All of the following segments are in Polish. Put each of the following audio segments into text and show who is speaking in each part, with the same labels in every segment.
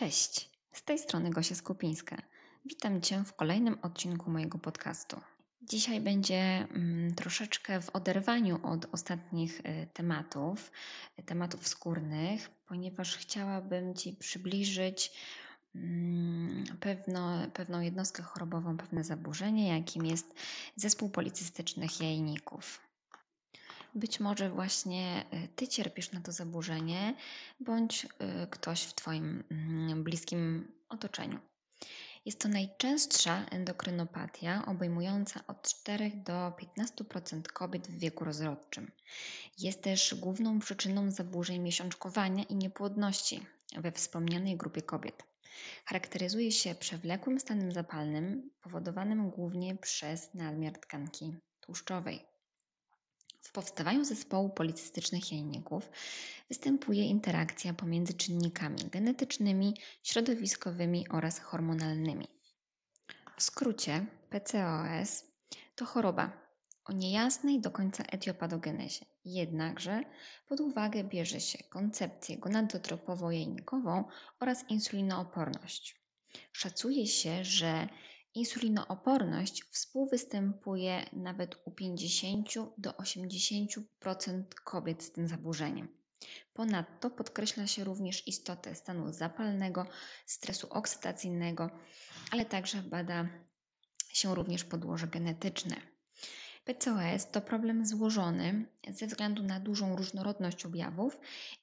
Speaker 1: Cześć, z tej strony Gosia Skupińska. Witam Cię w kolejnym odcinku mojego podcastu. Dzisiaj będzie mm, troszeczkę w oderwaniu od ostatnich y, tematów, tematów skórnych, ponieważ chciałabym Ci przybliżyć mm, pewno, pewną jednostkę chorobową, pewne zaburzenie, jakim jest zespół policystycznych jajników. Być może właśnie y, Ty cierpisz na to zaburzenie, bądź y, ktoś w Twoim mm, bliskim otoczeniu. Jest to najczęstsza endokrynopatia, obejmująca od 4 do 15% kobiet w wieku rozrodczym. Jest też główną przyczyną zaburzeń miesiączkowania i niepłodności we wspomnianej grupie kobiet. Charakteryzuje się przewlekłym stanem zapalnym, powodowanym głównie przez nadmiar tkanki tłuszczowej. W powstawaniu zespołu policystycznych jajników występuje interakcja pomiędzy czynnikami genetycznymi, środowiskowymi oraz hormonalnymi. W skrócie, PCOS to choroba o niejasnej do końca etiopatogenezie. Jednakże pod uwagę bierze się koncepcję gonadotropowo-jajnikową oraz insulinooporność. Szacuje się, że Insulinooporność współwystępuje nawet u 50 do 80% kobiet z tym zaburzeniem. Ponadto podkreśla się również istotę stanu zapalnego, stresu oksydacyjnego, ale także bada się również podłoże genetyczne. PCOS to problem złożony ze względu na dużą różnorodność objawów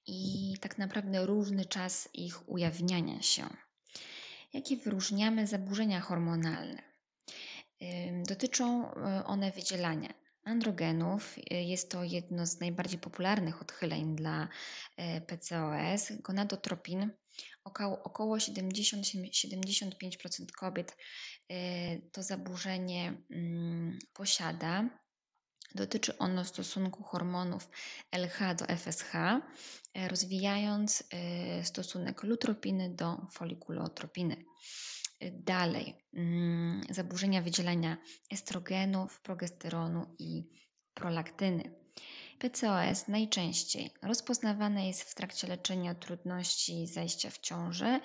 Speaker 1: i tak naprawdę różny czas ich ujawniania się jakie wyróżniamy zaburzenia hormonalne. Dotyczą e, one wydzielania androgenów. Jest to jedno z najbardziej popularnych odchyleń dla e, PCOS. Gonadotropin. Około, około 70-75% kobiet to zaburzenie posiada. Dotyczy ono stosunku hormonów LH do FSH, e, rozwijając e, stosunek lutropiny do folikulotropiny. Dalej, mm, zaburzenia wydzielania estrogenów, progesteronu i prolaktyny. PCOS najczęściej rozpoznawane jest w trakcie leczenia trudności zajścia w ciążę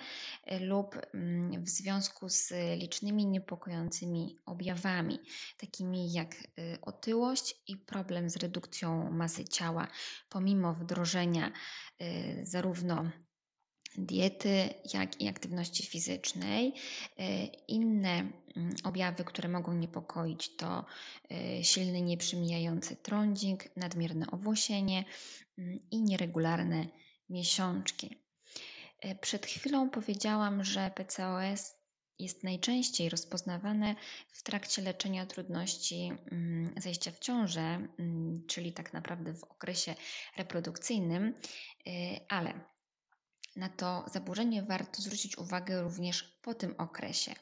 Speaker 1: y, lub mm, w związku z licznymi niepokojącymi objawami, takimi jak y, otyłość i problem z redukcją masy ciała, pomimo wdrożenia y, zarówno diety, jak i aktywności fizycznej. E, inne mm, objawy, które mogą niepokoić, to e, silny, nieprzymijający trądzik, nadmierne owłosienie mm, i nieregularne miesiączki. E, przed chwilą powiedziałam, że PCOS jest najczęściej rozpoznawane w trakcie leczenia trudności mm, zajścia w ciążę, czyli tak naprawdę w okresie reprodukcyjnym, ale na to zaburzenie warto zwrócić uwagę również po tym okresie,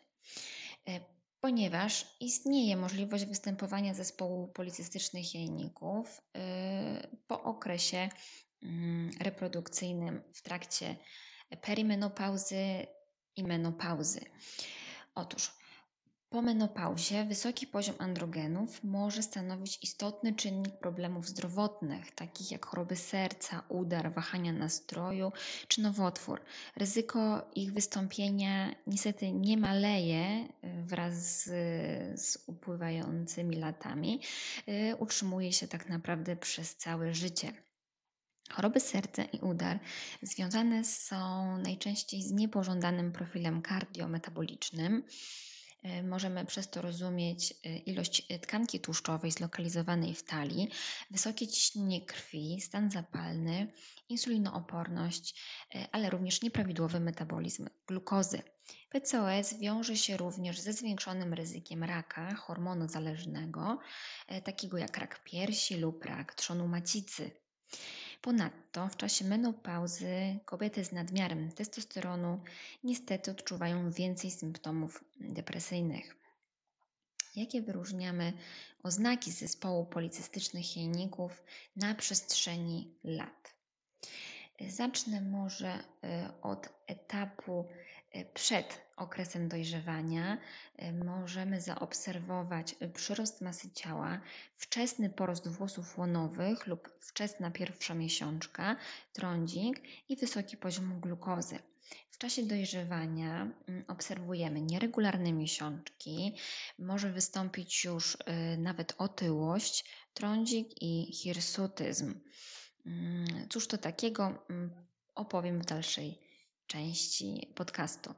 Speaker 1: e, ponieważ istnieje możliwość występowania zespołu policystycznych jajników e, po okresie mm, reprodukcyjnym w trakcie perimenopauzy i menopauzy. Otóż po menopauzie wysoki poziom androgenów może stanowić istotny czynnik problemów zdrowotnych, takich jak choroby serca, udar, wahania nastroju czy nowotwór. Ryzyko ich wystąpienia niestety nie maleje y, wraz z, z upływającymi latami, y, utrzymuje się tak naprawdę przez całe życie. Choroby serca i udar związane są najczęściej z niepożądanym profilem kardiometabolicznym możemy przez to rozumieć e, ilość e, tkanki tłuszczowej zlokalizowanej w talii, wysokie ciśnienie krwi, stan zapalny, insulinooporność, ale również nieprawidłowy metabolizm glukozy. PCOS wiąże się również ze zwiększonym ryzykiem raka hormonu zależnego, takiego jak rak piersi lub rak trzonu macicy. Ponadto w czasie menopauzy kobiety z nadmiarem testosteronu niestety odczuwają więcej symptomów depresyjnych. Jakie wyróżniamy oznaki zespołu policystycznych jajników na przestrzeni lat? Zacznę może y, od etapu przed okresem dojrzewania. Y, możemy zaobserwować przyrost masy ciała, wczesny porost włosów łonowych lub wczesna pierwsza miesiączka, trądzik i wysoki poziom glukozy. W czasie dojrzewania mm, obserwujemy nieregularne miesiączki, może wystąpić już nawet otyłość, trądzik i hirsutyzm. Mm, cóż to takiego, mm, opowiem w dalszej części podcastu.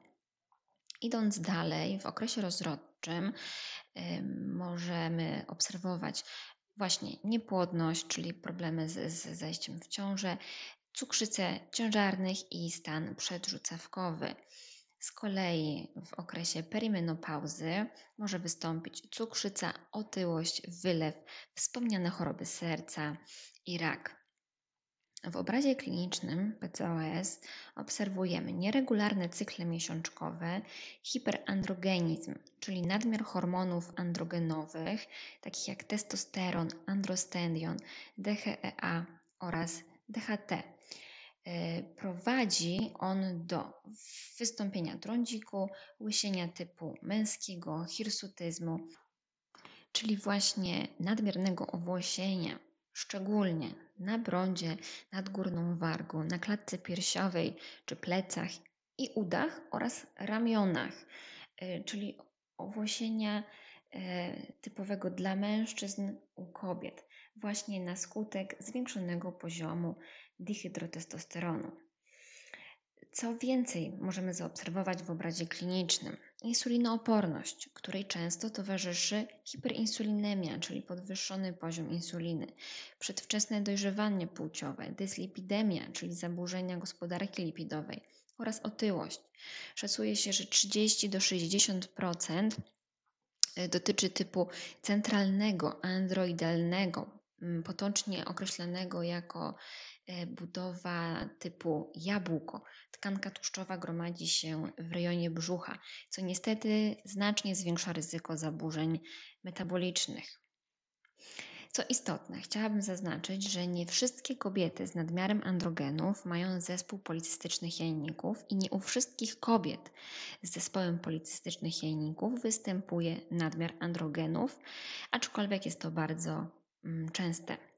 Speaker 1: Idąc dalej, w okresie rozrodczym możemy obserwować właśnie niepłodność, czyli problemy z, z w ciążę, cukrzycę ciężarnych i stan przedrzucawkowy. Z kolei w okresie perimenopauzy może wystąpić cukrzyca, otyłość, wylew, wspomniane choroby serca i rak. W obrazie klinicznym PCOS obserwujemy nieregularne cykle miesiączkowe, hiperandrogenizm, czyli nadmiar hormonów androgenowych, takich jak testosteron, androstendion, DHEA oraz DHT. E, prowadzi on do wystąpienia trądziku, łysienia typu męskiego, hirsutyzmu, czyli właśnie nadmiernego owłosienia, szczególnie na brądzie, nad górną wargą, na klatce piersiowej czy plecach i udach oraz ramionach, e, czyli owłosienia e, typowego dla mężczyzn u kobiet, właśnie na skutek zwiększonego poziomu dihydrotestosteronu. Co więcej, możemy zaobserwować w obrazie klinicznym insulinooporność, której często towarzyszy hiperinsulinemia, czyli podwyższony poziom insuliny, przedwczesne dojrzewanie płciowe, dyslipidemia, czyli zaburzenia gospodarki lipidowej oraz otyłość. Szacuje się, że 30 do 60% e, dotyczy typu centralnego, androidalnego, potocznie określanego jako budowa typu jabłko. Tkanka tłuszczowa gromadzi się w rejonie brzucha, co niestety znacznie zwiększa ryzyko zaburzeń metabolicznych. Co istotne, chciałabym zaznaczyć, że nie wszystkie kobiety z nadmiarem androgenów mają zespół policystycznych jajników i nie u wszystkich kobiet z zespołem policystycznych jajników występuje nadmiar androgenów, aczkolwiek jest to bardzo mm, częste.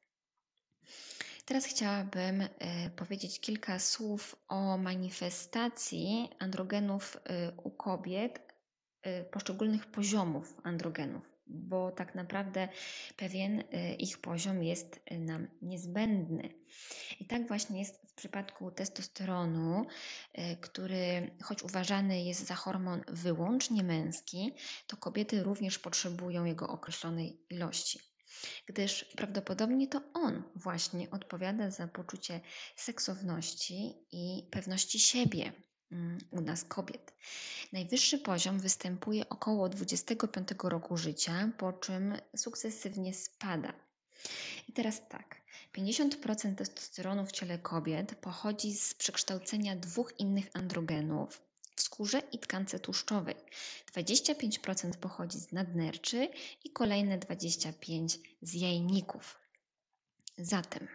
Speaker 1: Teraz chciałabym e, powiedzieć kilka słów o manifestacji androgenów e, u kobiet, e, poszczególnych poziomów androgenów, bo tak naprawdę pewien ich poziom jest nam niezbędny. I tak właśnie jest w przypadku testosteronu, który choć uważany jest za hormon wyłącznie męski, to kobiety również potrzebują jego określonej ilości gdyż prawdopodobnie to on właśnie odpowiada za poczucie seksowności i pewności siebie mm, u nas kobiet. Najwyższy poziom występuje około 25 roku życia, po czym sukcesywnie spada. I teraz tak. 50% testosteronu w ciele kobiet pochodzi z przekształcenia dwóch innych androgenów, w skórze i tkance tłuszczowej. 25% pochodzi z nadnerczy i kolejne 25% z jajników. Zatem,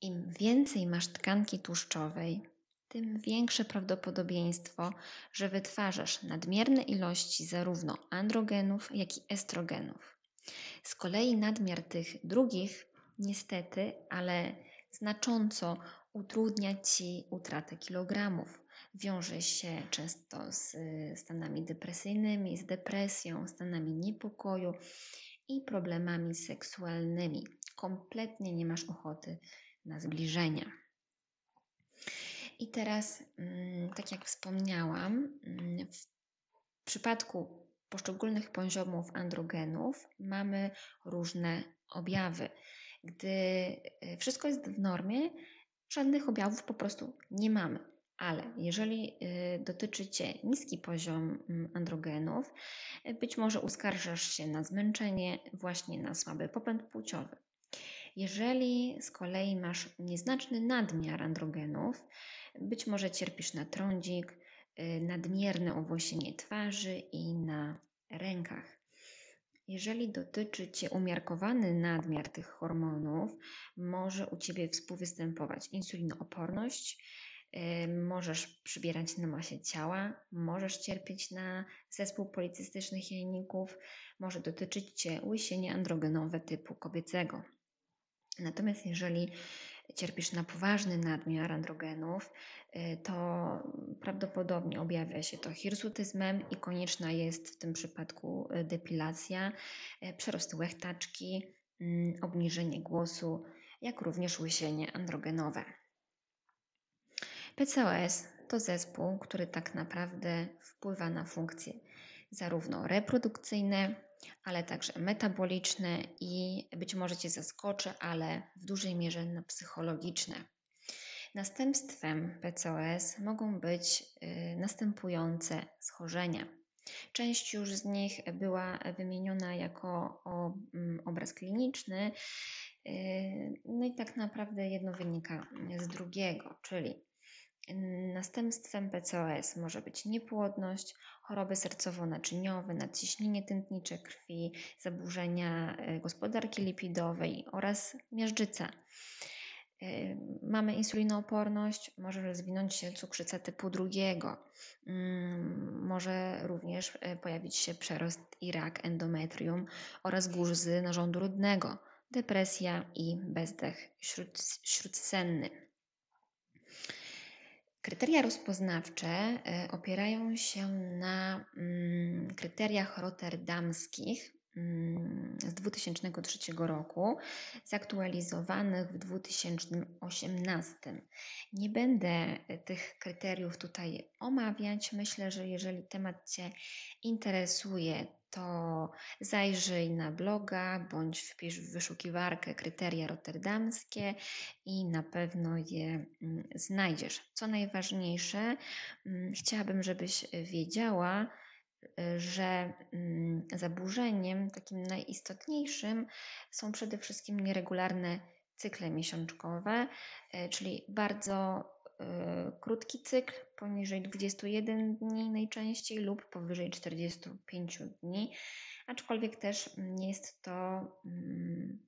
Speaker 1: im więcej masz tkanki tłuszczowej, tym większe prawdopodobieństwo, że wytwarzasz nadmierne ilości zarówno androgenów, jak i estrogenów. Z kolei nadmiar tych drugich, niestety, ale znacząco utrudnia ci utratę kilogramów wiąże się często z y, stanami depresyjnymi, z depresją, stanami niepokoju i problemami seksualnymi. Kompletnie nie masz ochoty na zbliżenia. I teraz, mm, tak jak wspomniałam, mm, w przypadku poszczególnych poziomów androgenów mamy różne objawy. Gdy y, wszystko jest w normie, żadnych objawów po prostu nie mamy. Ale jeżeli y, dotyczy Cię niski poziom mm, androgenów, y, być może uskarżasz się na zmęczenie, właśnie na słaby popęd płciowy. Jeżeli z kolei masz nieznaczny nadmiar androgenów, być może cierpisz na trądzik, y, nadmierne owłosienie twarzy i na rękach. Jeżeli dotyczy Cię umiarkowany nadmiar tych hormonów, może u Ciebie współwystępować insulinooporność, możesz przybierać na masie ciała, możesz cierpieć na zespół policystycznych jajników, może dotyczyć Cię łysienie androgenowe typu kobiecego. Natomiast jeżeli cierpisz na poważny nadmiar androgenów, y, to prawdopodobnie objawia się to hirsutyzmem i konieczna jest w tym przypadku y, depilacja, y, przerost łechtaczki, obniżenie głosu, jak również łysienie androgenowe. PCOS to zespół, który tak naprawdę wpływa na funkcje zarówno reprodukcyjne, ale także metaboliczne i być może Cię zaskoczy, ale w dużej mierze na psychologiczne. Następstwem PCOS mogą być y, następujące schorzenia. Część już z nich była wymieniona jako mm, obraz kliniczny, y, no i tak naprawdę jedno wynika z drugiego, czyli Następstwem PCOS może być niepłodność, choroby sercowo-naczyniowe, nadciśnienie tętnicze krwi, zaburzenia e, gospodarki lipidowej oraz miażdżyca. E, mamy insulinooporność, może rozwinąć się cukrzyca typu drugiego. Mm, może również e, pojawić się przerost i rak endometrium oraz guzy narządu rudnego, depresja i bezdech śródsenny. Kryteria rozpoznawcze e, opierają się na mm, kryteriach rotterdamskich z 2003 roku, zaktualizowanych w 2018. Nie będę tych kryteriów tutaj omawiać. Myślę, że jeżeli temat Cię interesuje, to zajrzyj na bloga bądź wpisz w wyszukiwarkę kryteria rotterdamskie i na pewno je mm, znajdziesz. Co najważniejsze, mm, chciałabym, żebyś wiedziała, y, że mm, zaburzeniem takim najistotniejszym są przede wszystkim nieregularne cykle miesiączkowe, y, czyli bardzo Y, krótki cykl, poniżej 21 dni najczęściej lub powyżej 45 dni, aczkolwiek też nie jest to, mm,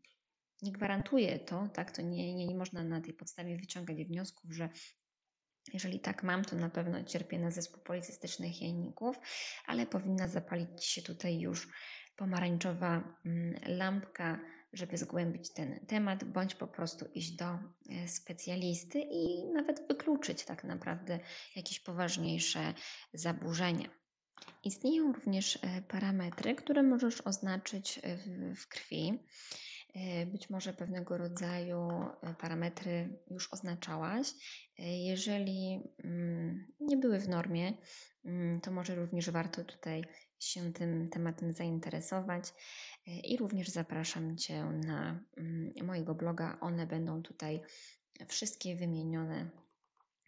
Speaker 1: nie gwarantuje to, tak, to nie, nie, nie można na tej podstawie wyciągać wniosków, że jeżeli tak mam, to na pewno cierpię na zespół policystycznych jajników, ale powinna zapalić się tutaj już pomarańczowa mm, lampka żeby zgłębić ten temat, bądź po prostu iść do e, specjalisty i nawet wykluczyć tak naprawdę jakieś poważniejsze zaburzenia. Istnieją również e, parametry, które możesz oznaczyć w, krwi. E, być może pewnego rodzaju parametry już oznaczałaś. Jeżeli mm, nie były w normie, mm, to może również warto tutaj się tym tematem zainteresować. I również zapraszam Cię na mm, mojego bloga. One będą tutaj wszystkie wymienione,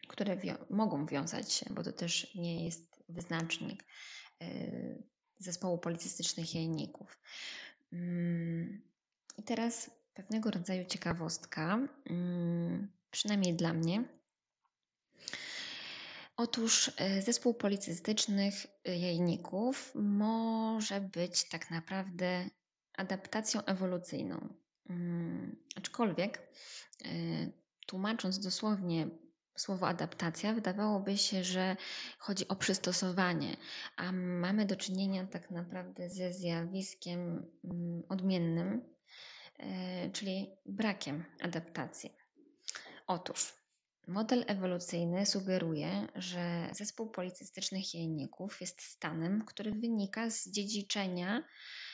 Speaker 1: które wi- mogą wiązać się, bo to też nie jest wyznacznik zespołu policystycznych jajników. Mm, I teraz pewnego rodzaju ciekawostka, mm, przynajmniej dla mnie. Otóż y, zespół policystycznych jajników może być tak naprawdę adaptacją ewolucyjną. Hmm, aczkolwiek, y, tłumacząc dosłownie słowo adaptacja, wydawałoby się, że chodzi o przystosowanie, a mamy do czynienia tak naprawdę ze zjawiskiem mm, odmiennym, czyli brakiem adaptacji. Otóż model ewolucyjny sugeruje, że zespół policystycznych jajników jest stanem, który wynika z dziedziczenia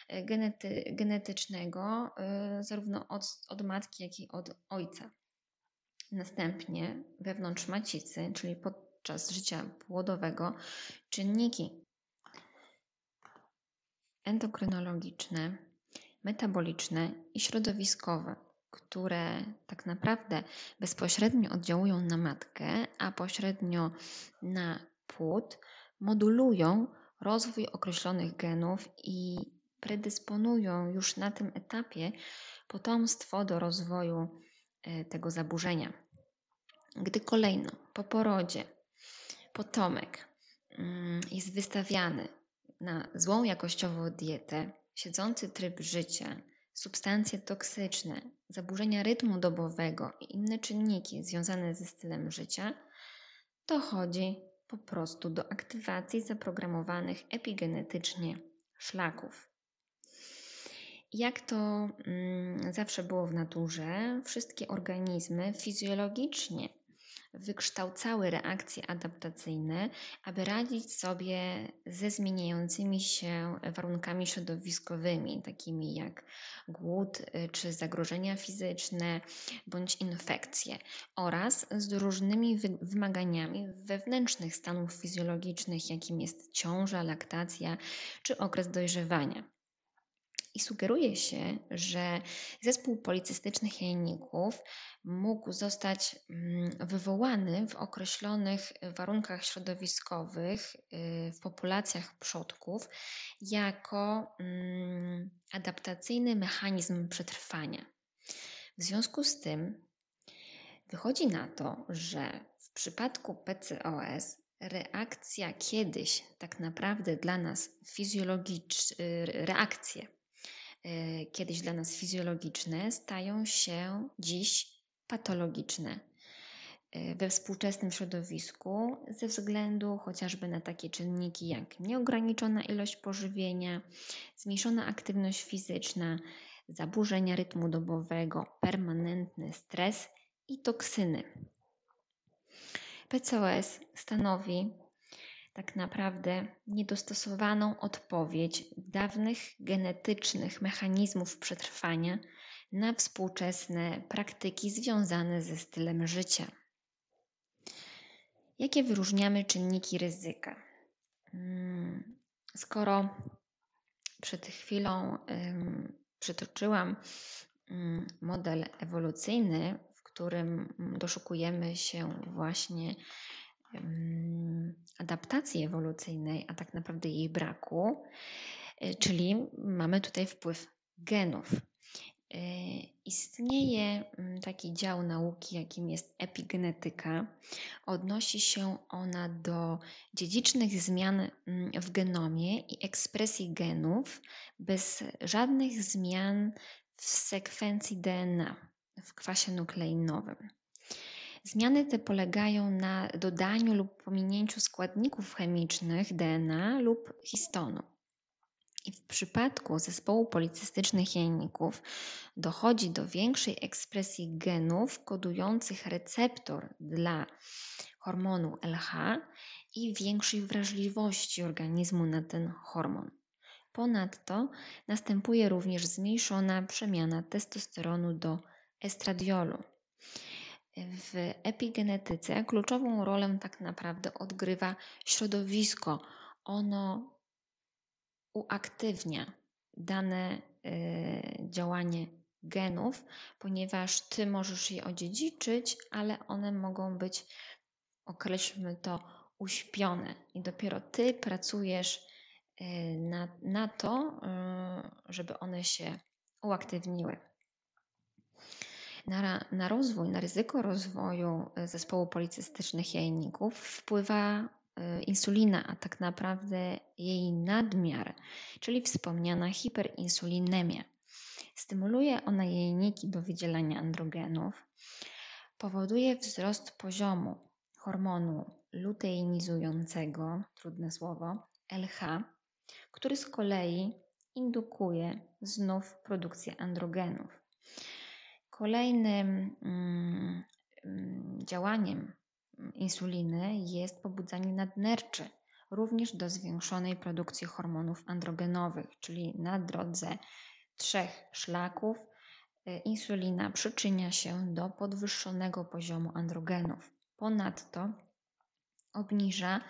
Speaker 1: E, genety, genetycznego, e, zarówno od, od matki, jak i od ojca. Następnie wewnątrz macicy, czyli podczas życia płodowego, czynniki endokrynologiczne, metaboliczne i środowiskowe, które tak naprawdę bezpośrednio oddziałują na matkę, a pośrednio na płód, modulują rozwój określonych genów i predysponują już na tym etapie potomstwo do rozwoju e, tego zaburzenia. Gdy kolejno po porodzie potomek mm, jest wystawiany na złą jakościowo dietę, siedzący tryb życia, substancje toksyczne, zaburzenia rytmu dobowego i inne czynniki związane ze stylem życia, dochodzi po prostu do aktywacji zaprogramowanych epigenetycznie szlaków. Jak to mm, zawsze było w naturze, wszystkie organizmy fizjologicznie wykształcały reakcje adaptacyjne, aby radzić sobie ze zmieniającymi się warunkami środowiskowymi, takimi jak głód y, czy zagrożenia fizyczne bądź infekcje, oraz z różnymi wymaganiami wewnętrznych stanów fizjologicznych, jakim jest ciąża, laktacja czy okres dojrzewania. I sugeruje się, że zespół policystycznych jajników mógł zostać mm, wywołany w określonych warunkach środowiskowych y, w populacjach przodków jako mm, adaptacyjny mechanizm przetrwania. W związku z tym wychodzi na to, że w przypadku PCOS reakcja kiedyś tak naprawdę dla nas fizjologiczne, reakcje y, kiedyś dla nas fizjologiczne stają się dziś patologiczne e, we współczesnym środowisku ze względu chociażby na takie czynniki jak nieograniczona ilość pożywienia, zmniejszona aktywność fizyczna, zaburzenia rytmu dobowego, permanentny stres i toksyny. PCOS stanowi tak naprawdę niedostosowaną odpowiedź dawnych genetycznych mechanizmów przetrwania na współczesne praktyki związane ze stylem życia. Jakie wyróżniamy czynniki ryzyka? Hmm, skoro przed chwilą przytoczyłam mm, model ewolucyjny, w którym doszukujemy się właśnie adaptacji ewolucyjnej, a tak naprawdę jej braku, y, czyli mamy tutaj wpływ genów. E, istnieje taki dział nauki, jakim jest epigenetyka. Odnosi się ona do dziedzicznych zmian w genomie i ekspresji genów bez żadnych zmian w sekwencji DNA, w kwasie nukleinowym. Zmiany te polegają na dodaniu lub pominięciu składników chemicznych DNA lub histonu. I w przypadku zespołu policystycznych jajników dochodzi do większej ekspresji genów kodujących receptor dla hormonu LH i większej wrażliwości organizmu na ten hormon. Ponadto następuje również zmniejszona przemiana testosteronu do estradiolu. W epigenetyce kluczową rolę tak naprawdę odgrywa środowisko. Ono uaktywnia dane y, działanie genów, ponieważ ty możesz je odziedziczyć, ale one mogą być, określmy to, uśpione i dopiero ty pracujesz y, na, na to, y, żeby one się uaktywniły. Na, na rozwój, na ryzyko rozwoju zespołu policystycznych jajników wpływa Y, insulina, a tak naprawdę jej nadmiar, czyli wspomniana hiperinsulinemia. Stymuluje ona jajniki do wydzielania androgenów, powoduje wzrost poziomu hormonu luteinizującego, trudne słowo, LH, który z kolei indukuje znów produkcję androgenów. Kolejnym mm, mm działaniem insuliny jest pobudzanie nadnerczy, również do zwiększonej produkcji hormonów androgenowych, czyli na drodze trzech szlaków y, insulina przyczynia się do podwyższonego poziomu androgenów. Ponadto obniża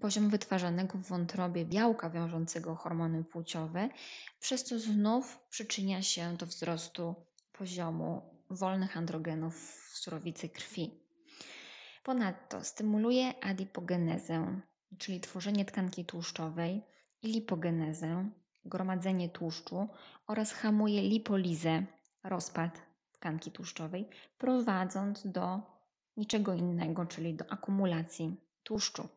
Speaker 1: poziom wytwarzanego w wątrobie białka wiążącego hormony płciowe, przez co znów przyczynia się do wzrostu poziomu wolnych androgenów w surowicy krwi. Ponadto stymuluje adipogenezę, czyli tworzenie tkanki tłuszczowej, i lipogenezę, gromadzenie tłuszczu oraz hamuje lipolizę, rozpad tkanki tłuszczowej, prowadząc do niczego innego, czyli do akumulacji tłuszczu.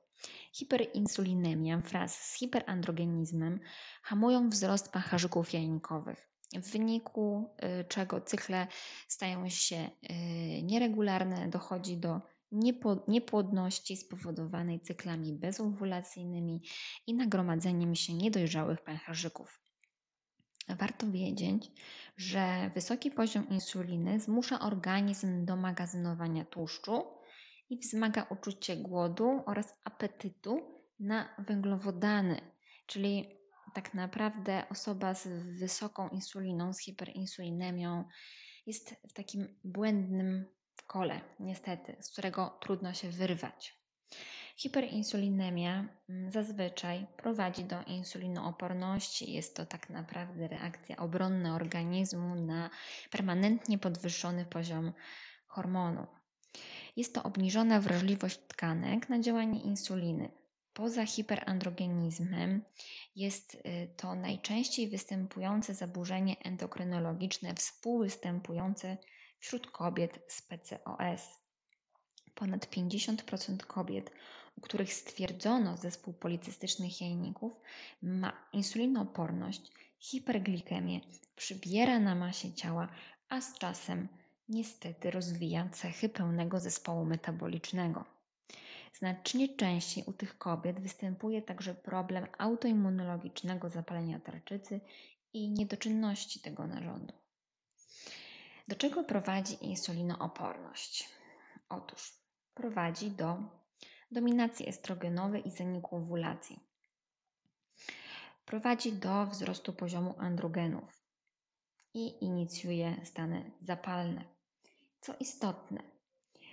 Speaker 1: Hiperinsulinemia wraz z hiperandrogenizmem hamują wzrost pęcherzyków jajnikowych, w wyniku y, czego cykle stają się y, nieregularne, dochodzi do niepłodności spowodowanej cyklami bezowulacyjnymi i nagromadzeniem się niedojrzałych pęcherzyków. Warto wiedzieć, że wysoki poziom insuliny zmusza organizm do magazynowania tłuszczu i wzmaga uczucie głodu oraz apetytu na węglowodany, czyli tak naprawdę osoba z wysoką insuliną, z hiperinsulinemią jest w takim błędnym kole, niestety, z którego trudno się wyrwać. Hiperinsulinemia mm, zazwyczaj prowadzi do insulinooporności. Jest to tak naprawdę reakcja obronna organizmu na permanentnie podwyższony poziom hormonu. Jest to obniżona wrażliwość tkanek na działanie insuliny. Poza hiperandrogenizmem jest y, to najczęściej występujące zaburzenie endokrynologiczne współwystępujące wśród kobiet z PCOS. Ponad 50% kobiet, u których stwierdzono zespół policystycznych jajników, ma insulinooporność, hiperglikemię, przybiera na masie ciała, a z czasem niestety rozwija cechy pełnego zespołu metabolicznego. Znacznie częściej u tych kobiet występuje także problem autoimmunologicznego zapalenia tarczycy i niedoczynności tego narządu. Do czego prowadzi insulinooporność? Otóż prowadzi do dominacji estrogenowej i zaniku owulacji. Prowadzi do wzrostu poziomu androgenów i inicjuje stany zapalne. Co istotne,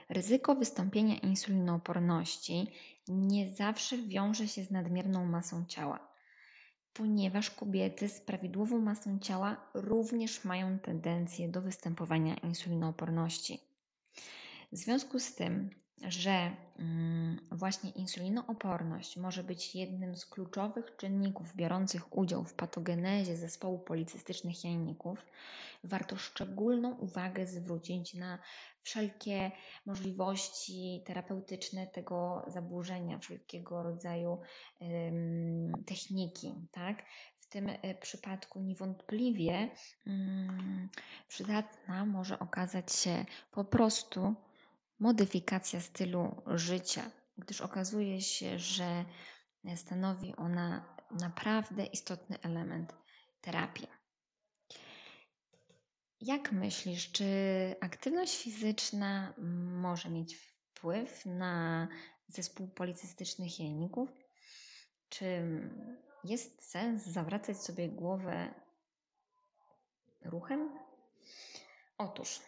Speaker 1: ryzyko wystąpienia insulinooporności nie zawsze wiąże się z nadmierną masą ciała ponieważ kobiety z prawidłową masą ciała również mają tendencję do występowania insulinooporności. W związku z tym, że mm, właśnie insulinooporność może być jednym z kluczowych czynników biorących udział w patogenezie zespołu policystycznych jajników, warto szczególną uwagę zwrócić na wszelkie możliwości terapeutyczne tego zaburzenia, wszelkiego rodzaju techniki, tak? W tym e, przypadku niewątpliwie przydatna może okazać się po prostu modyfikacja stylu życia, gdyż okazuje się, że stanowi ona naprawdę istotny element terapii. Jak myślisz, czy aktywność fizyczna może mieć wpływ na zespół policystycznych jajników? Czy jest sens zawracać sobie głowę ruchem? Otóż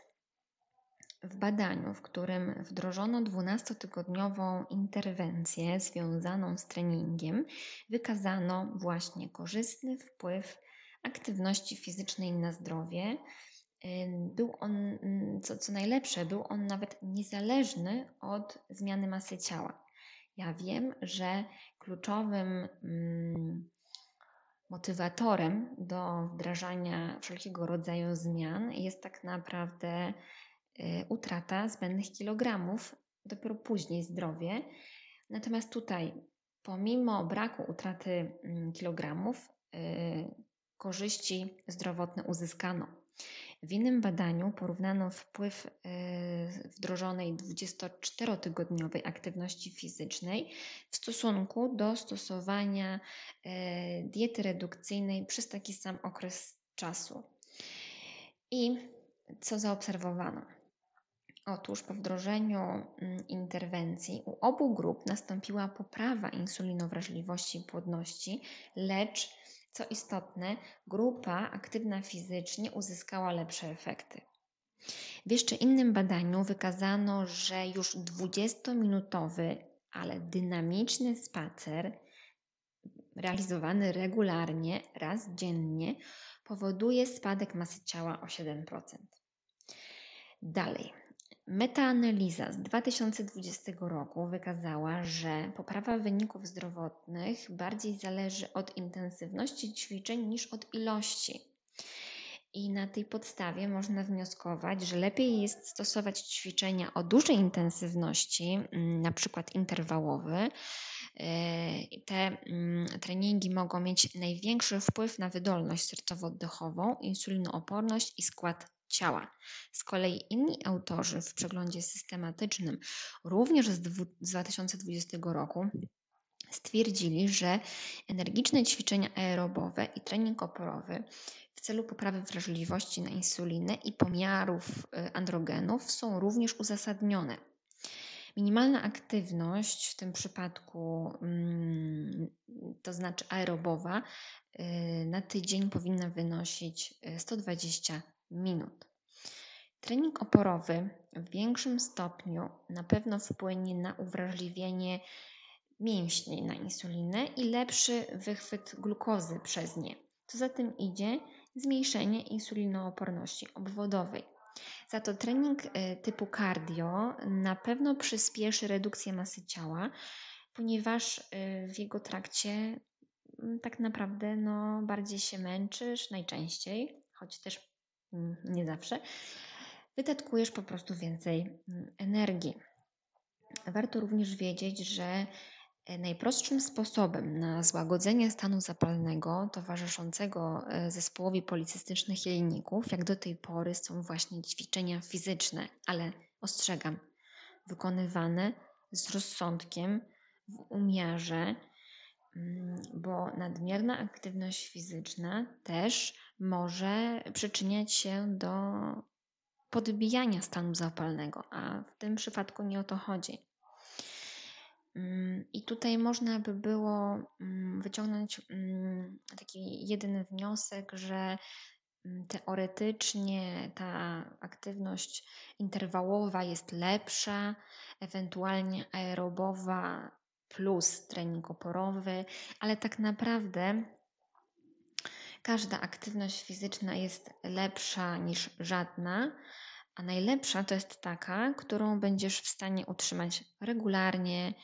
Speaker 1: w badaniu, w którym wdrożono 12-tygodniową interwencję związaną z treningiem, wykazano właśnie korzystny wpływ aktywności fizycznej na zdrowie. Był on, co, co najlepsze, był on nawet niezależny od zmiany masy ciała. Ja wiem, że kluczowym mm, motywatorem do wdrażania wszelkiego rodzaju zmian jest tak naprawdę Y, utrata zbędnych kilogramów, dopiero później zdrowie. Natomiast tutaj, pomimo braku utraty mm, kilogramów, y, korzyści zdrowotne uzyskano. W innym badaniu porównano wpływ y, wdrożonej 24-tygodniowej aktywności fizycznej w stosunku do stosowania diety redukcyjnej przez taki sam okres czasu. I co zaobserwowano? Otóż po wdrożeniu mm, interwencji u obu grup nastąpiła poprawa insulinowrażliwości i płodności, lecz co istotne, grupa aktywna fizycznie uzyskała lepsze efekty. W jeszcze innym badaniu wykazano, że już 20-minutowy, ale dynamiczny spacer realizowany regularnie, raz dziennie, powoduje spadek masy ciała o 7%. Dalej, Metaanaliza z 2020 roku wykazała, że poprawa wyników zdrowotnych bardziej zależy od intensywności ćwiczeń niż od ilości. I na tej podstawie można wnioskować, że lepiej jest stosować ćwiczenia o dużej intensywności, mm, na przykład interwałowe, te mm, treningi mogą mieć największy wpływ na wydolność sercowo-oddechową, insulinooporność i skład ciała. Z kolei inni autorzy w przeglądzie systematycznym, również z 2020 roku, stwierdzili, że energiczne ćwiczenia aerobowe i trening oporowy w celu poprawy wrażliwości na insulinę i pomiarów y, androgenów są również uzasadnione. Minimalna aktywność w tym przypadku, mm, to znaczy aerobowa, y, na tydzień powinna wynosić 120 y, minut. Trening oporowy w większym stopniu na pewno wpłynie na uwrażliwienie mięśni na insulinę i lepszy wychwyt glukozy przez nie. Co za tym idzie, zmniejszenie insulinooporności obwodowej. Za to trening y, typu cardio na pewno przyspieszy redukcję masy ciała, ponieważ y, w jego trakcie mm, tak naprawdę no, bardziej się męczysz, najczęściej, choć też nie zawsze, wydatkujesz po prostu więcej mm, energii. Warto również wiedzieć, że E, najprostszym sposobem na złagodzenie stanu zapalnego towarzyszącego e, zespołowi policystycznych jajników, jak do tej pory, są właśnie ćwiczenia fizyczne, ale ostrzegam, wykonywane z rozsądkiem, w umiarze, mm, bo nadmierna aktywność fizyczna też może przyczyniać się do podbijania stanu zapalnego, a w tym przypadku nie o to chodzi. Mm, I tutaj można by było mm, wyciągnąć mm, taki jeden wniosek, że teoretycznie ta aktywność interwałowa jest lepsza, ewentualnie aerobowa plus trening oporowy, ale tak naprawdę każda aktywność fizyczna jest lepsza niż żadna, a najlepsza to jest taka, którą będziesz w stanie utrzymać regularnie,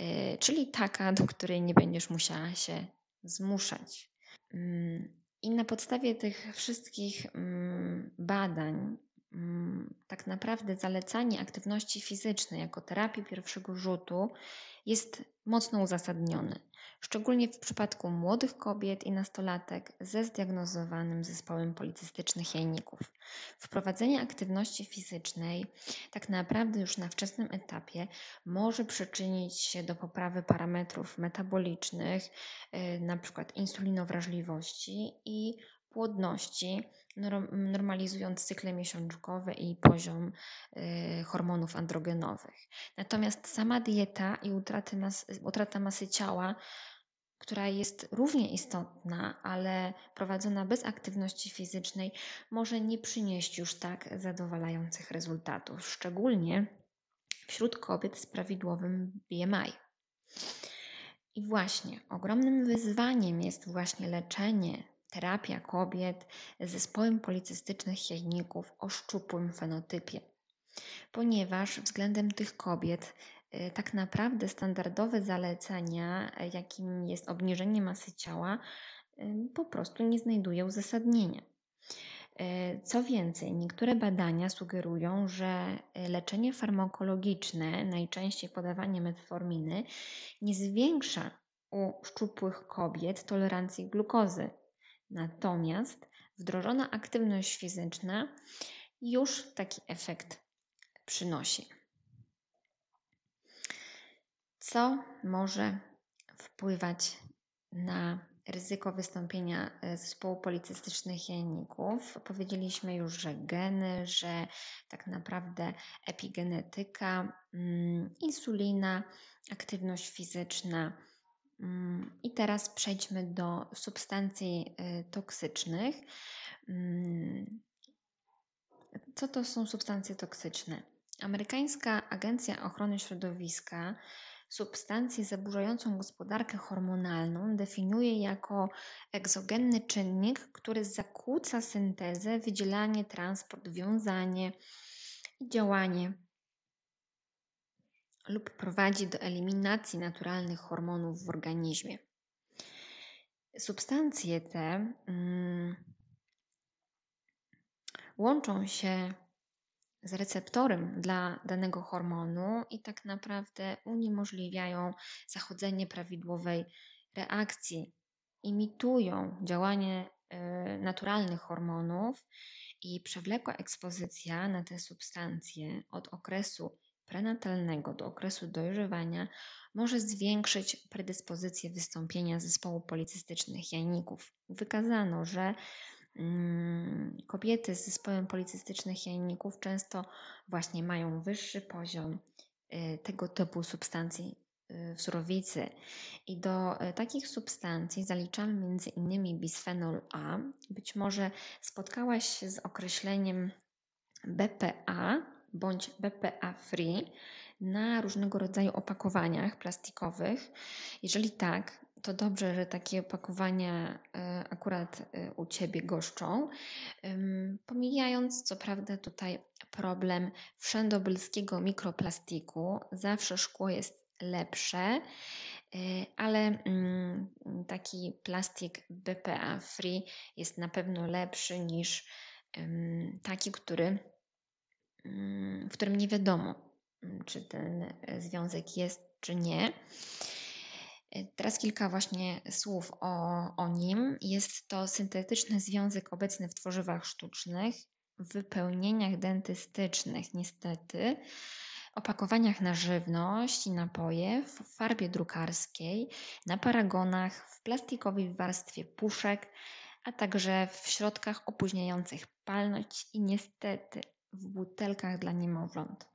Speaker 1: yy, czyli taka, do której nie będziesz musiała się zmuszać. Mm, I na podstawie tych wszystkich mm, badań, mm, tak naprawdę zalecanie aktywności fizycznej jako terapii pierwszego rzutu jest mocno uzasadnione szczególnie w przypadku młodych kobiet i nastolatek ze zdiagnozowanym zespołem policystycznych jajników. Wprowadzenie aktywności fizycznej tak naprawdę już na wczesnym etapie może przyczynić się do poprawy parametrów metabolicznych, y, np. insulinowrażliwości i płodności, normalizując cykle miesiączkowe i poziom y, hormonów androgenowych. Natomiast sama dieta i utrata masy ciała która jest równie istotna, ale prowadzona bez aktywności fizycznej, może nie przynieść już tak zadowalających rezultatów, szczególnie wśród kobiet z prawidłowym BMI. I właśnie ogromnym wyzwaniem jest właśnie leczenie, terapia kobiet z zespołem policystycznych jajników o szczupłym fenotypie, ponieważ względem tych kobiet tak naprawdę standardowe zalecenia, y, jakim jest obniżenie masy ciała, y, po prostu nie znajduje uzasadnienia. Co więcej, niektóre badania sugerują, że leczenie farmakologiczne, najczęściej podawanie metforminy, nie zwiększa u szczupłych kobiet tolerancji glukozy. Natomiast wdrożona aktywność fizyczna już taki efekt przynosi co może wpływać na ryzyko wystąpienia e, zespołu policystycznych jajników. Powiedzieliśmy już, że geny, że tak naprawdę epigenetyka, mm, insulina, aktywność fizyczna. Mm, I teraz przejdźmy do substancji e, toksycznych. Mm, co to są substancje toksyczne? Amerykańska Agencja Ochrony Środowiska substancję zaburzającą gospodarkę hormonalną definiuje jako egzogenny czynnik, który zakłóca syntezę, wydzielanie, transport, wiązanie i działanie lub prowadzi do eliminacji naturalnych hormonów w organizmie. Substancje te mm, łączą się z receptorem dla danego hormonu i tak naprawdę uniemożliwiają zachodzenie prawidłowej reakcji. Imitują działanie y, naturalnych hormonów i przewlekła ekspozycja na te substancje od okresu prenatalnego do okresu dojrzewania może zwiększyć predyspozycję wystąpienia zespołu policystycznych jajników. Wykazano, że kobiety z zespołem policystycznych jajników często właśnie mają wyższy poziom y, tego typu substancji y, w surowicy. I do y, takich substancji zaliczamy innymi bisfenol A. Być może spotkałaś się z określeniem BPA bądź BPA free na różnego rodzaju opakowaniach plastikowych? Jeżeli tak, to dobrze, że takie opakowania e, akurat e, u Ciebie goszczą. Pomijając, co prawda, tutaj problem wszędobylskiego mikroplastiku, zawsze szkło jest lepsze, e, ale mm, taki plastik BPA free jest na pewno lepszy niż taki, który, mm, w którym nie wiadomo, czy ten związek jest, czy nie. E, teraz kilka właśnie słów o, o nim. Jest to syntetyczny związek obecny w tworzywach sztucznych, wypełnieniach dentystycznych, niestety, opakowaniach na żywność i napoje, w farbie drukarskiej, na paragonach, w plastikowej warstwie puszek, a także w środkach opóźniających palność i niestety w butelkach dla niemowląt.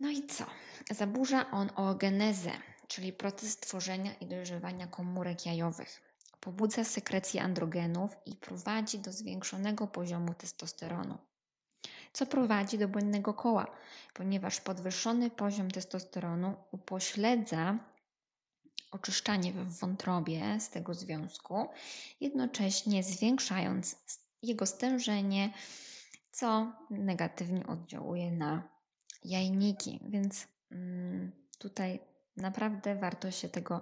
Speaker 1: No i co? Zaburza on oogenezę, czyli proces tworzenia i dojrzewania komórek jajowych. Pobudza sekrecję androgenów i prowadzi do zwiększonego poziomu testosteronu. Co prowadzi do błędnego koła, ponieważ podwyższony poziom testosteronu upośledza oczyszczanie w wątrobie z tego związku, jednocześnie zwiększając jego stężenie, co negatywnie oddziałuje na jajniki, więc mm, tutaj naprawdę warto się tego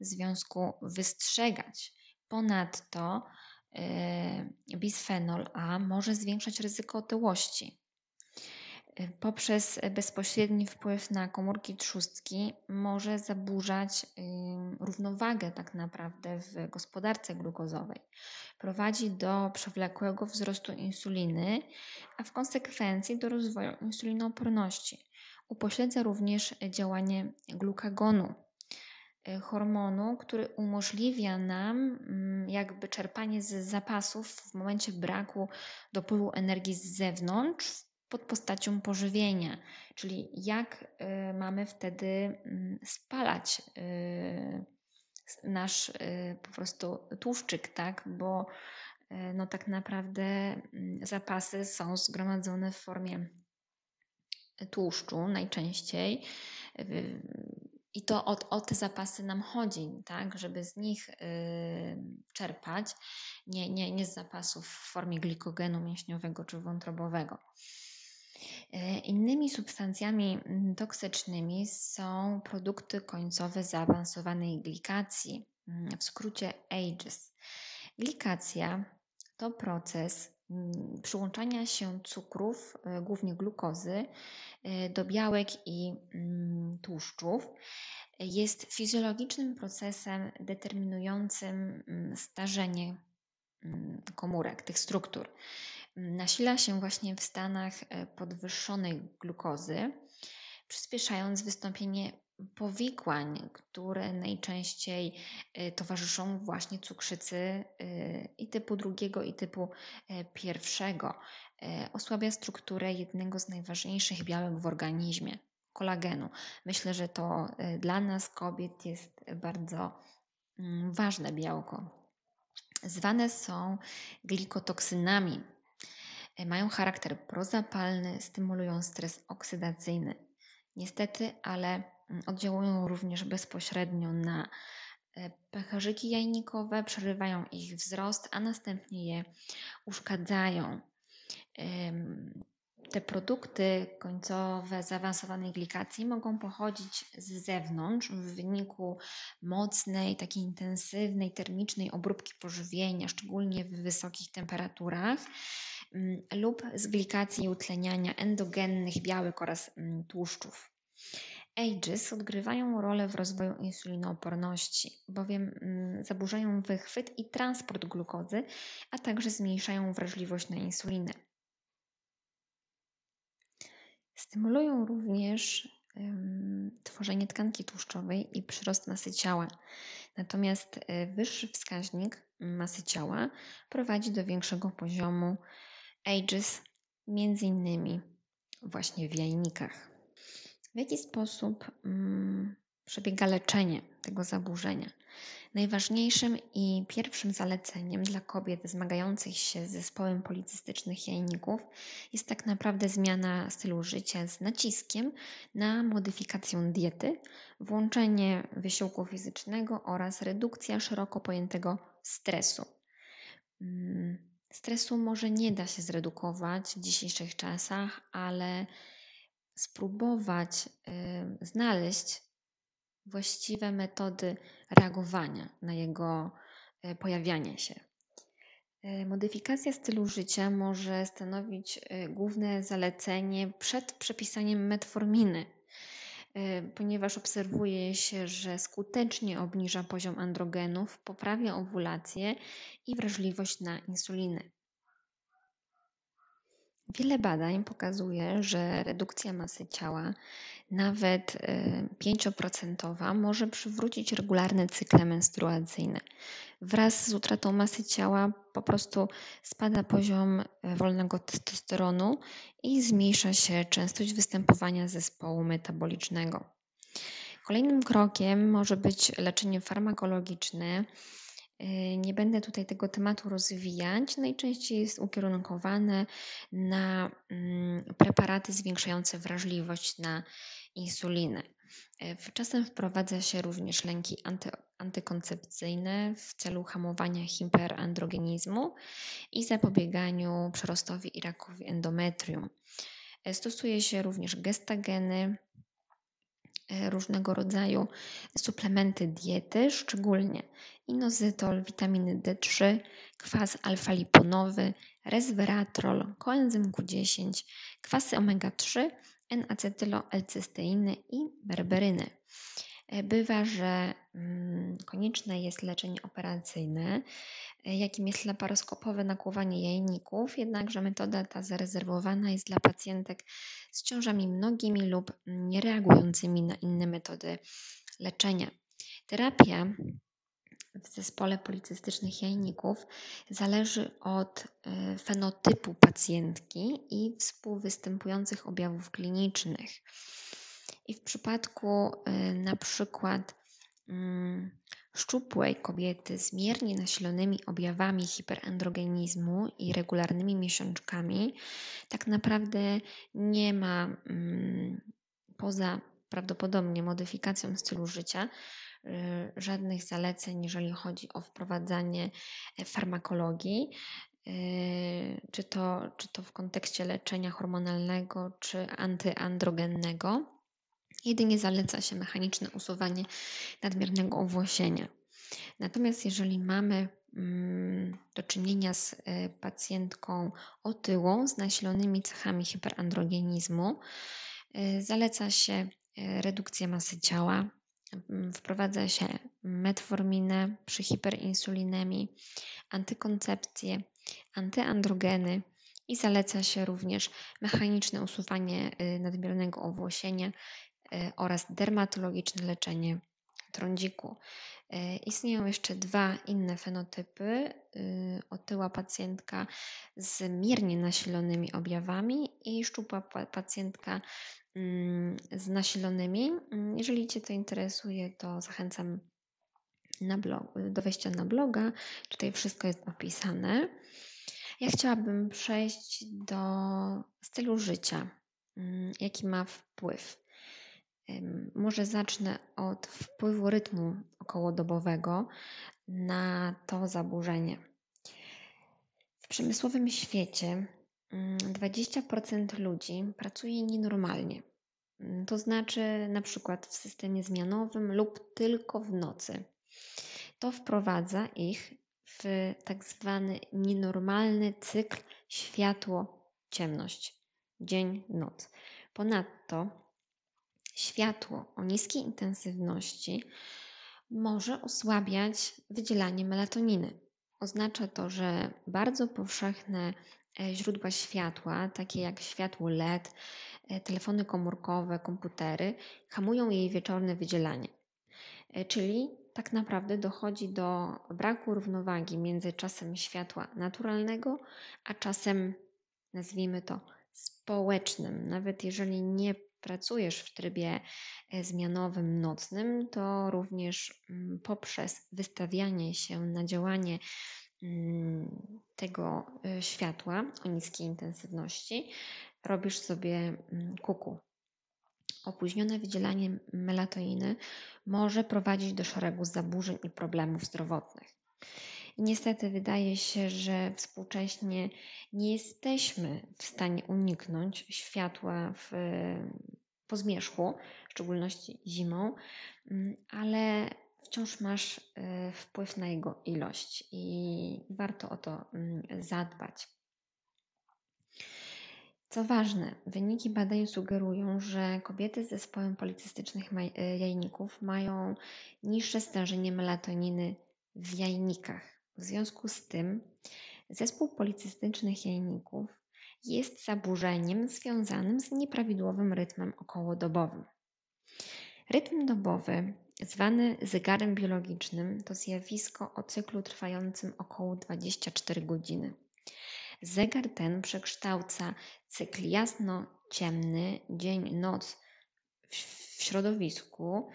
Speaker 1: związku wystrzegać. Ponadto y, bisfenol A może zwiększać ryzyko otyłości. Y, poprzez bezpośredni wpływ na komórki trzustki może zaburzać równowagę tak naprawdę w gospodarce glukozowej. Prowadzi do przewlekłego wzrostu insuliny, a w konsekwencji do rozwoju insulinooporności. Upośledza również działanie glukagonu, y, hormonu, który umożliwia nam mm, jakby czerpanie z zapasów w momencie braku dopływu energii z zewnątrz pod postacią pożywienia, czyli jak y, mamy wtedy mm, spalać y, nasz po prostu tłuszczyk, tak? Bo no tak naprawdę mm, zapasy są zgromadzone w formie tłuszczu najczęściej. I to o, o, te zapasy nam chodzi, tak, żeby z nich y, czerpać, nie, nie, nie z zapasów w formie glikogenu mięśniowego czy wątrobowego. Y, innymi substancjami mm, toksycznymi są produkty końcowe zaawansowanej glikacji, mm, w skrócie AGES. Glikacja to proces przyłączania się cukrów, y, głównie glukozy, y, do białek i mm, tłuszczów. Jest fizjologicznym procesem determinującym mm, starzenie komórek, tych struktur. Nasila się właśnie w stanach e, podwyższonej glukozy, przyspieszając wystąpienie powikłań, które najczęściej y, towarzyszą właśnie cukrzycy y, i typu drugiego, i typu e, pierwszego. Osłabia strukturę jednego z najważniejszych białek w organizmie kolagenu. Myślę, że to dla nas, kobiet, jest bardzo mm, ważne białko. Zwane są glikotoksynami. Mają charakter prozapalny, stymulują stres oksydacyjny. Niestety, ale oddziałują również bezpośrednio na e, pęcherzyki jajnikowe, przerywają ich wzrost, a następnie je uszkadzają. Te produkty końcowe zaawansowanej glikacji mogą pochodzić z zewnątrz w wyniku mocnej, takiej intensywnej, termicznej obróbki pożywienia, szczególnie w wysokich temperaturach. mm, lub z glikacji i utleniania endogennych białek oraz mm, tłuszczów. AGES odgrywają rolę w rozwoju insulinooporności, bowiem mm, zaburzają wychwyt i transport glukozy, a także zmniejszają wrażliwość na insulinę. Stymulują również tworzenie tkanki tłuszczowej i przyrost masy ciała. Natomiast e, wyższy wskaźnik masy ciała prowadzi do większego poziomu AGES, między innymi właśnie w jajnikach. W jaki sposób mm, przebiega leczenie tego zaburzenia? Najważniejszym i pierwszym zaleceniem dla kobiet zmagających się z zespołem policystycznych jajników jest tak naprawdę zmiana stylu życia z naciskiem na modyfikację diety, włączenie wysiłku fizycznego oraz redukcja szeroko pojętego stresu. Mm, stresu może nie da się zredukować w dzisiejszych czasach, ale spróbować znaleźć właściwe metody reagowania na jego e, pojawianie się. E, modyfikacja stylu życia może stanowić e, główne zalecenie przed przepisaniem metforminy, ponieważ obserwuje się, że skutecznie obniża poziom androgenów, poprawia owulację i wrażliwość na insulinę. Wiele badań pokazuje, że redukcja masy ciała, nawet 5% y, może przywrócić regularne cykle menstruacyjne. Wraz z utratą masy ciała po prostu spada poziom y, wolnego testosteronu i zmniejsza się częstość występowania zespołu metabolicznego. Kolejnym krokiem może być leczenie farmakologiczne nie będę tutaj tego tematu rozwijać. Najczęściej jest ukierunkowane na mm, preparaty zwiększające wrażliwość na insulinę. Y, czasem wprowadza się również lęki anty, antykoncepcyjne w celu hamowania hiperandrogenizmu i zapobieganiu przerostowi i rakowi endometrium. Y, stosuje się również gestageny, różnego rodzaju suplementy diety, szczególnie inozytol, witaminy D3, kwas alfa-liponowy, resveratrol, koenzym Q10, kwasy omega-3, N-acetylo-L-cysteiny i berberyny. E, bywa, że mm, konieczne jest leczenie operacyjne, e, jakim jest laparoskopowe nakłuwanie jajników, jednakże metoda ta zarezerwowana jest dla pacjentek z ciążami mnogimi lub niereagującymi na inne metody leczenia. Terapia w zespole policystycznych jajników zależy od e, fenotypu pacjentki i współwystępujących objawów klinicznych. I w przypadku e, na przykład mm, szczupłej kobiety z miernie nasilonymi objawami hiperandrogenizmu i regularnymi miesiączkami, tak naprawdę nie ma mm, poza prawdopodobnie modyfikacją stylu życia, y, żadnych zaleceń, jeżeli chodzi o wprowadzanie e, farmakologii, czy to, czy to w kontekście leczenia hormonalnego, czy antyandrogennego. Jedynie zaleca się mechaniczne usuwanie nadmiernego owłosienia. Natomiast jeżeli mamy mm, do czynienia z e, pacjentką otyłą, z nasilonymi cechami hiperandrogenizmu, e, zaleca się E, redukcję masy ciała, mm, wprowadza się metforminę przy hiperinsulinemii, antykoncepcję, antyandrogeny i zaleca się również mechaniczne usuwanie y, nadmiernego owłosienia y, oraz dermatologiczne leczenie trądziku. E, istnieją jeszcze dwa inne fenotypy. Y, otyła pacjentka z miernie nasilonymi objawami i szczupła pacjentka Mm, z nasilonymi. Mm, jeżeli Cię to interesuje, to zachęcam blog, do wejścia na bloga. Tutaj wszystko jest opisane. Ja chciałabym przejść do stylu życia, mm, jaki ma wpływ. Może zacznę od wpływu rytmu okołodobowego na to zaburzenie. W przemysłowym świecie 20% mm, ludzi pracuje nienormalnie. Mm, to znaczy na przykład w systemie zmianowym lub tylko w nocy. To wprowadza ich w tak zwany nienormalny cykl światło, ciemność, dzień, noc. Ponadto światło o niskiej intensywności może osłabiać wydzielanie melatoniny. Oznacza to, że bardzo powszechne e, źródła światła, takie jak światło LED, e, telefony komórkowe, komputery, hamują jej wieczorne wydzielanie. E, czyli tak naprawdę dochodzi do braku równowagi między czasem światła naturalnego, a czasem, nazwijmy to, społecznym. Nawet jeżeli nie pracujesz w trybie e, zmianowym, nocnym, to również mm, poprzez wystawianie się na działanie mm, tego e, światła o niskiej intensywności robisz sobie mm, kuku. Opóźnione wydzielanie melatoniny może prowadzić do szeregu zaburzeń i problemów zdrowotnych. Niestety wydaje się, że współcześnie nie jesteśmy w stanie uniknąć światła w, po zmierzchu, w szczególności zimą, mm, ale wciąż masz e, wpływ na jego ilość i warto o to mm, zadbać. Co ważne, wyniki badań sugerują, że kobiety z zespołem policystycznych e, jajników mają niższe stężenie melatoniny w jajnikach. W związku z tym zespół policystycznych jajników jest zaburzeniem związanym z nieprawidłowym rytmem okołodobowym. Rytm dobowy, zwany zegarem biologicznym, to zjawisko o cyklu trwającym około 24 godziny. Zegar ten przekształca cykl jasno-ciemny, dzień-noc w środowisku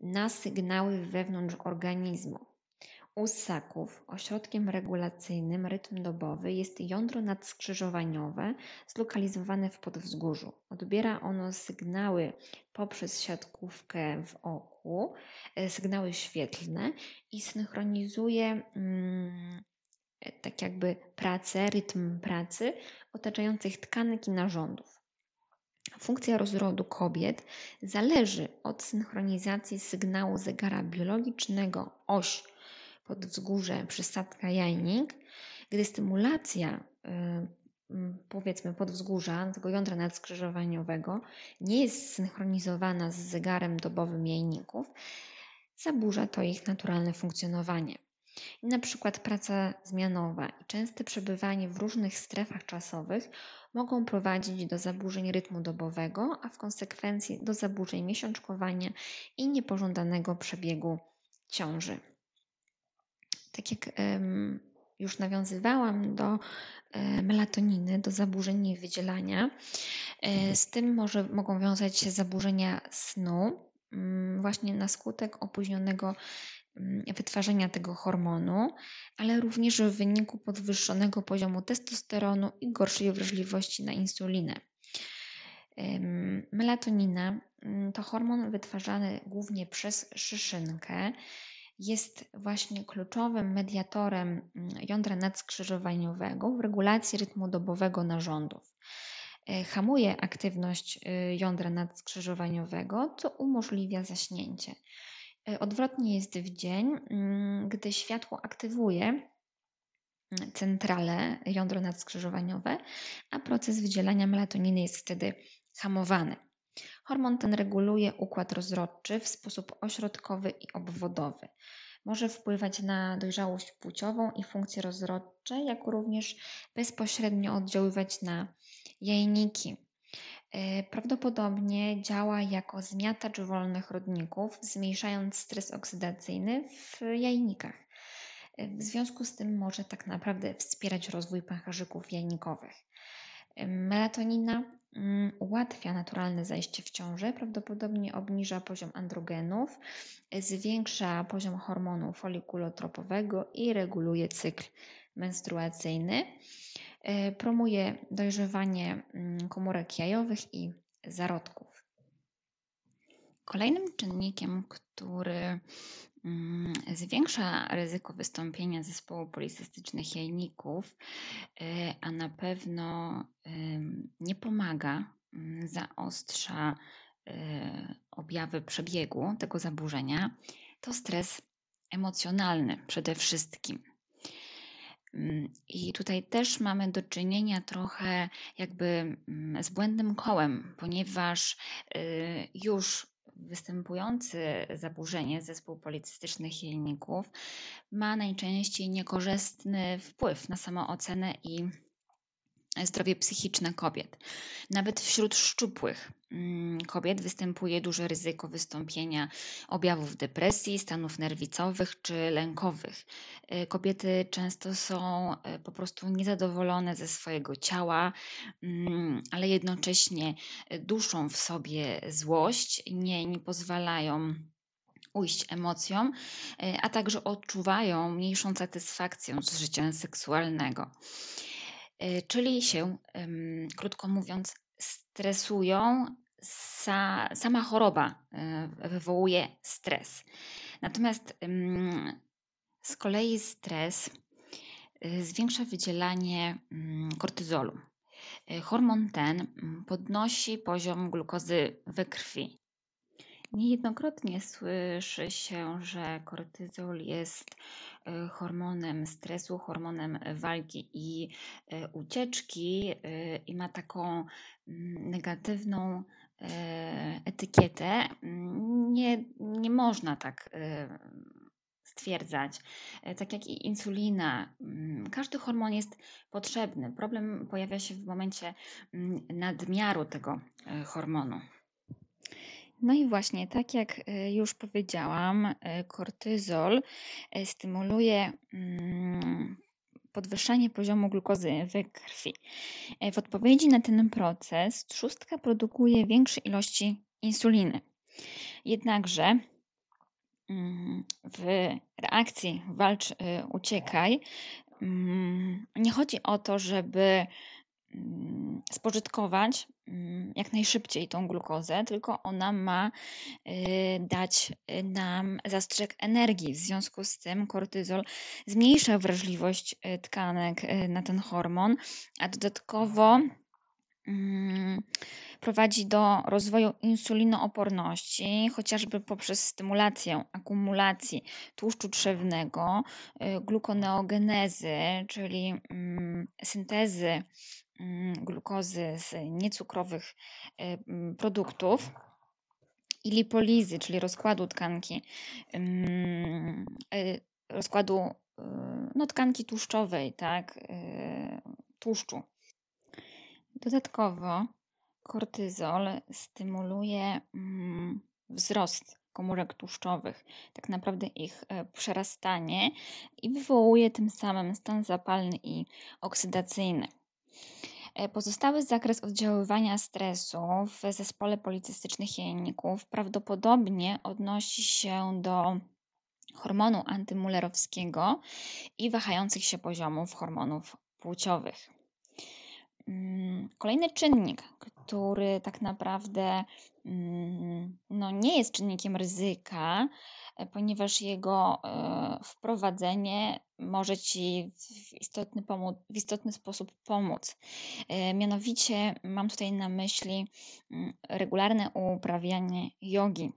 Speaker 1: na sygnały wewnątrz organizmu. U ssaków ośrodkiem regulacyjnym rytm dobowy jest jądro nadskrzyżowaniowe zlokalizowane w podwzgórzu. Odbiera ono sygnały poprzez siatkówkę w oku, e, sygnały świetlne i synchronizuje mm, tak jakby pracę, rytm pracy otaczających tkanek i narządów. Funkcja rozrodu kobiet zależy od synchronizacji sygnału zegara biologicznego oś podwzgórze przysadka jajnik, gdy stymulacja y, powiedzmy podwzgórza, tego jądra nadskrzyżowaniowego nie jest synchronizowana z zegarem dobowym jajników, zaburza to ich naturalne funkcjonowanie. Na przykład praca zmianowa i częste przebywanie w różnych strefach czasowych mogą prowadzić do zaburzeń rytmu dobowego, a w konsekwencji do zaburzeń miesiączkowania i niepożądanego przebiegu ciąży. Tak jak już nawiązywałam do melatoniny, do zaburzeń jej wydzielania, e, z tym może, mogą wiązać się zaburzenia snu, mm, właśnie na skutek opóźnionego Mm, wytwarzania tego hormonu, ale również w wyniku podwyższonego poziomu testosteronu i gorszej wrażliwości na insulinę. Melatonina mm, to hormon wytwarzany głównie przez szyszynkę. Jest właśnie kluczowym mediatorem mm, jądra nadskrzyżowaniowego w regulacji rytmu dobowego narządów. E, hamuje aktywność y, jądra nadskrzyżowaniowego, co umożliwia zaśnięcie. E, odwrotnie jest w dzień, mm, gdy światło aktywuje mm, centrale jądro nadskrzyżowaniowe, a proces wydzielania melatoniny jest wtedy hamowany. Hormon ten reguluje układ rozrodczy w sposób ośrodkowy i obwodowy. Może wpływać na dojrzałość płciową i funkcje rozrodcze, jak również bezpośrednio oddziaływać na jajniki. E, prawdopodobnie działa jako zmiatacz wolnych rodników, zmniejszając stres oksydacyjny w jajnikach. E, w związku z tym może tak naprawdę wspierać rozwój pęcherzyków jajnikowych. E, melatonina ułatwia naturalne zajście w ciążę, prawdopodobnie obniża poziom androgenów, zwiększa poziom hormonu folikulotropowego i reguluje cykl menstruacyjny. E, promuje dojrzewanie mm, komórek jajowych i zarodków. Kolejnym czynnikiem, który mm, zwiększa ryzyko wystąpienia zespołu policystycznych jajników, e, a na pewno nie pomaga, mm, zaostrza e, objawy przebiegu tego zaburzenia, to stres emocjonalny przede wszystkim. Mm, I tutaj też mamy do czynienia trochę jakby mm, z błędnym kołem, ponieważ y, już występujący zaburzenie zespół policystycznych jajników ma najczęściej niekorzystny wpływ na samoocenę i zdrowie psychiczne kobiet. Nawet wśród szczupłych mm, kobiet występuje duże ryzyko wystąpienia objawów depresji, stanów nerwicowych czy lękowych. Y, kobiety często są y, po prostu niezadowolone ze swojego ciała, mm, ale jednocześnie duszą w sobie złość, nie, nie pozwalają ujść emocjom, y, a także odczuwają mniejszą satysfakcję z życia seksualnego. E, czyli się, krótko mówiąc, stresują. sama choroba e, wywołuje stres. Natomiast z kolei stres e, zwiększa wydzielanie mm, kortyzolu. Hormon ten mm, podnosi poziom glukozy we krwi. Niejednokrotnie słyszy się, że kortyzol jest e, hormonem stresu, hormonem walki i e, ucieczki e, i ma taką mm, negatywną etykietę. Nie, nie można tak stwierdzać. Tak jak i insulina, mm, każdy hormon jest potrzebny. Problem pojawia się w momencie mm, nadmiaru tego hormonu. No i właśnie, tak jak e, już powiedziałam, e, kortyzol e, stymuluje mm, podwyższanie poziomu glukozy we krwi. W odpowiedzi na ten proces trzustka produkuje większe ilości insuliny. Jednakże mm, w reakcji walcz, uciekaj mm, nie chodzi o to, żeby spożytkować mm, jak najszybciej tą glukozę, tylko ona ma y, dać y, nam zastrzyk energii. W związku z tym kortyzol zmniejsza wrażliwość y, tkanek na ten hormon, a dodatkowo mm, prowadzi do rozwoju insulinooporności, chociażby poprzez stymulację akumulacji tłuszczu trzewnego, glukoneogenezy, czyli syntezy Mm, glukozy z niecukrowych e, mm, produktów i lipolizy, czyli rozkładu tkanki, mm, e, rozkładu e, no, tkanki tłuszczowej, tak, tłuszczu. Dodatkowo kortyzol stymuluje wzrost komórek tłuszczowych, tak naprawdę ich przerastanie i wywołuje tym samym stan zapalny i oksydacyjny. E, pozostały zakres oddziaływania stresu w zespole policystycznych jajników prawdopodobnie odnosi się do hormonu antymullerowskiego i wahających się poziomów hormonów płciowych. Mm, kolejny czynnik, który tak naprawdę mm, no, nie jest czynnikiem ryzyka, e, ponieważ jego e, wprowadzenie może Ci w istotny, w istotny sposób pomóc. E, mianowicie mam tutaj na myśli mm, regularne uprawianie jogi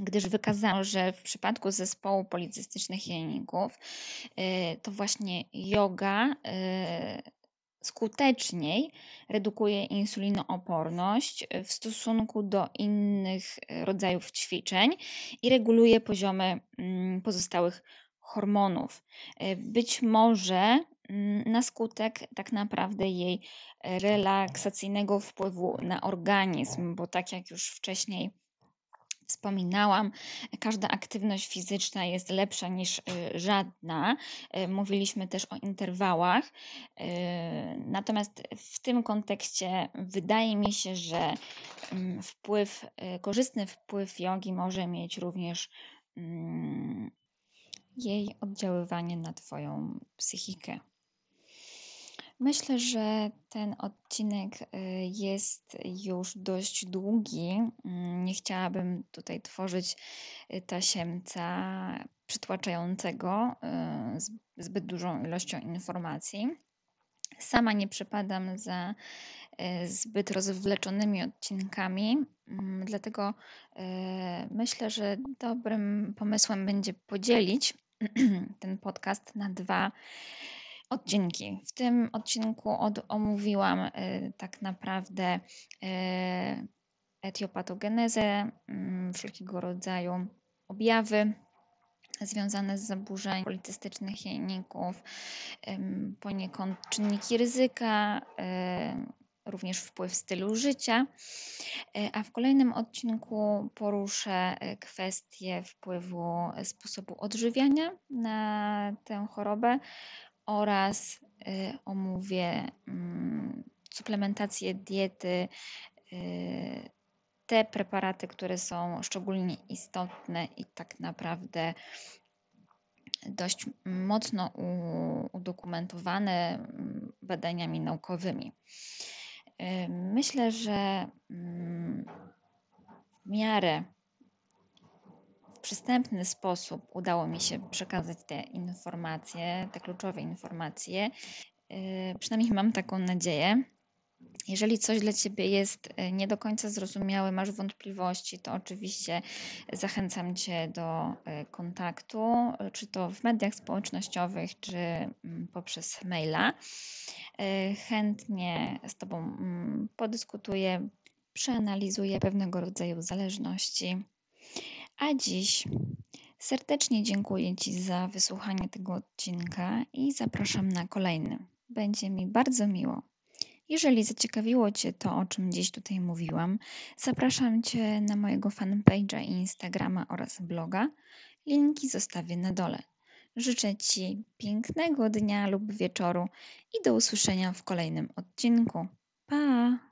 Speaker 1: gdyż wykazano, że w przypadku zespołu policystycznych jajników to właśnie yoga skuteczniej redukuje insulinooporność w stosunku do innych rodzajów ćwiczeń i reguluje poziomy mm, pozostałych hormonów. Być może mm, na skutek tak naprawdę jej relaksacyjnego wpływu na organizm, bo tak jak już wcześniej wspominałam, każda aktywność fizyczna jest lepsza niż y, żadna. Y, mówiliśmy też o interwałach. Y, natomiast w tym kontekście wydaje mi się, że mm, wpływ, korzystny wpływ jogi może mieć również mm, jej oddziaływanie na Twoją psychikę. Myślę, że ten odcinek y, jest już dość długi. Mm, nie chciałabym tutaj tworzyć y, tasiemca przytłaczającego y, zbyt dużą ilością informacji. Sama nie przypadam za zbyt rozwleczonymi odcinkami, mm, dlatego myślę, że dobrym pomysłem będzie podzielić ten podcast na dwa odcinki. W tym odcinku od, omówiłam y, tak naprawdę y, etiopatogenezę, y, wszelkiego rodzaju objawy związane z zaburzeń politystycznych jajników, poniekąd czynniki ryzyka, również wpływ stylu życia. A w kolejnym odcinku poruszę kwestię wpływu sposobu odżywiania na tę chorobę oraz omówię mm, suplementację diety te preparaty, które są szczególnie istotne i tak naprawdę dość mocno udokumentowane mm, badaniami naukowymi. Myślę, że mm, w miarę przystępny sposób udało mi się przekazać te informacje, te kluczowe informacje. Przynajmniej mam taką nadzieję. Jeżeli coś dla Ciebie jest e, nie do końca zrozumiałe, masz wątpliwości, to oczywiście zachęcam Cię do e, kontaktu, czy to w mediach społecznościowych, czy mm, poprzez maila. Chętnie z Tobą mm, podyskutuję, przeanalizuję pewnego rodzaju zależności. A dziś serdecznie dziękuję Ci za wysłuchanie tego odcinka i zapraszam na kolejny. Będzie mi bardzo miło. Jeżeli zaciekawiło Cię to, o czym dziś tutaj mówiłam, zapraszam Cię na mojego fanpage'a i Instagrama oraz bloga. Linki zostawię na dole. Życzę Ci pięknego dnia lub wieczoru i do usłyszenia w kolejnym odcinku. Pa!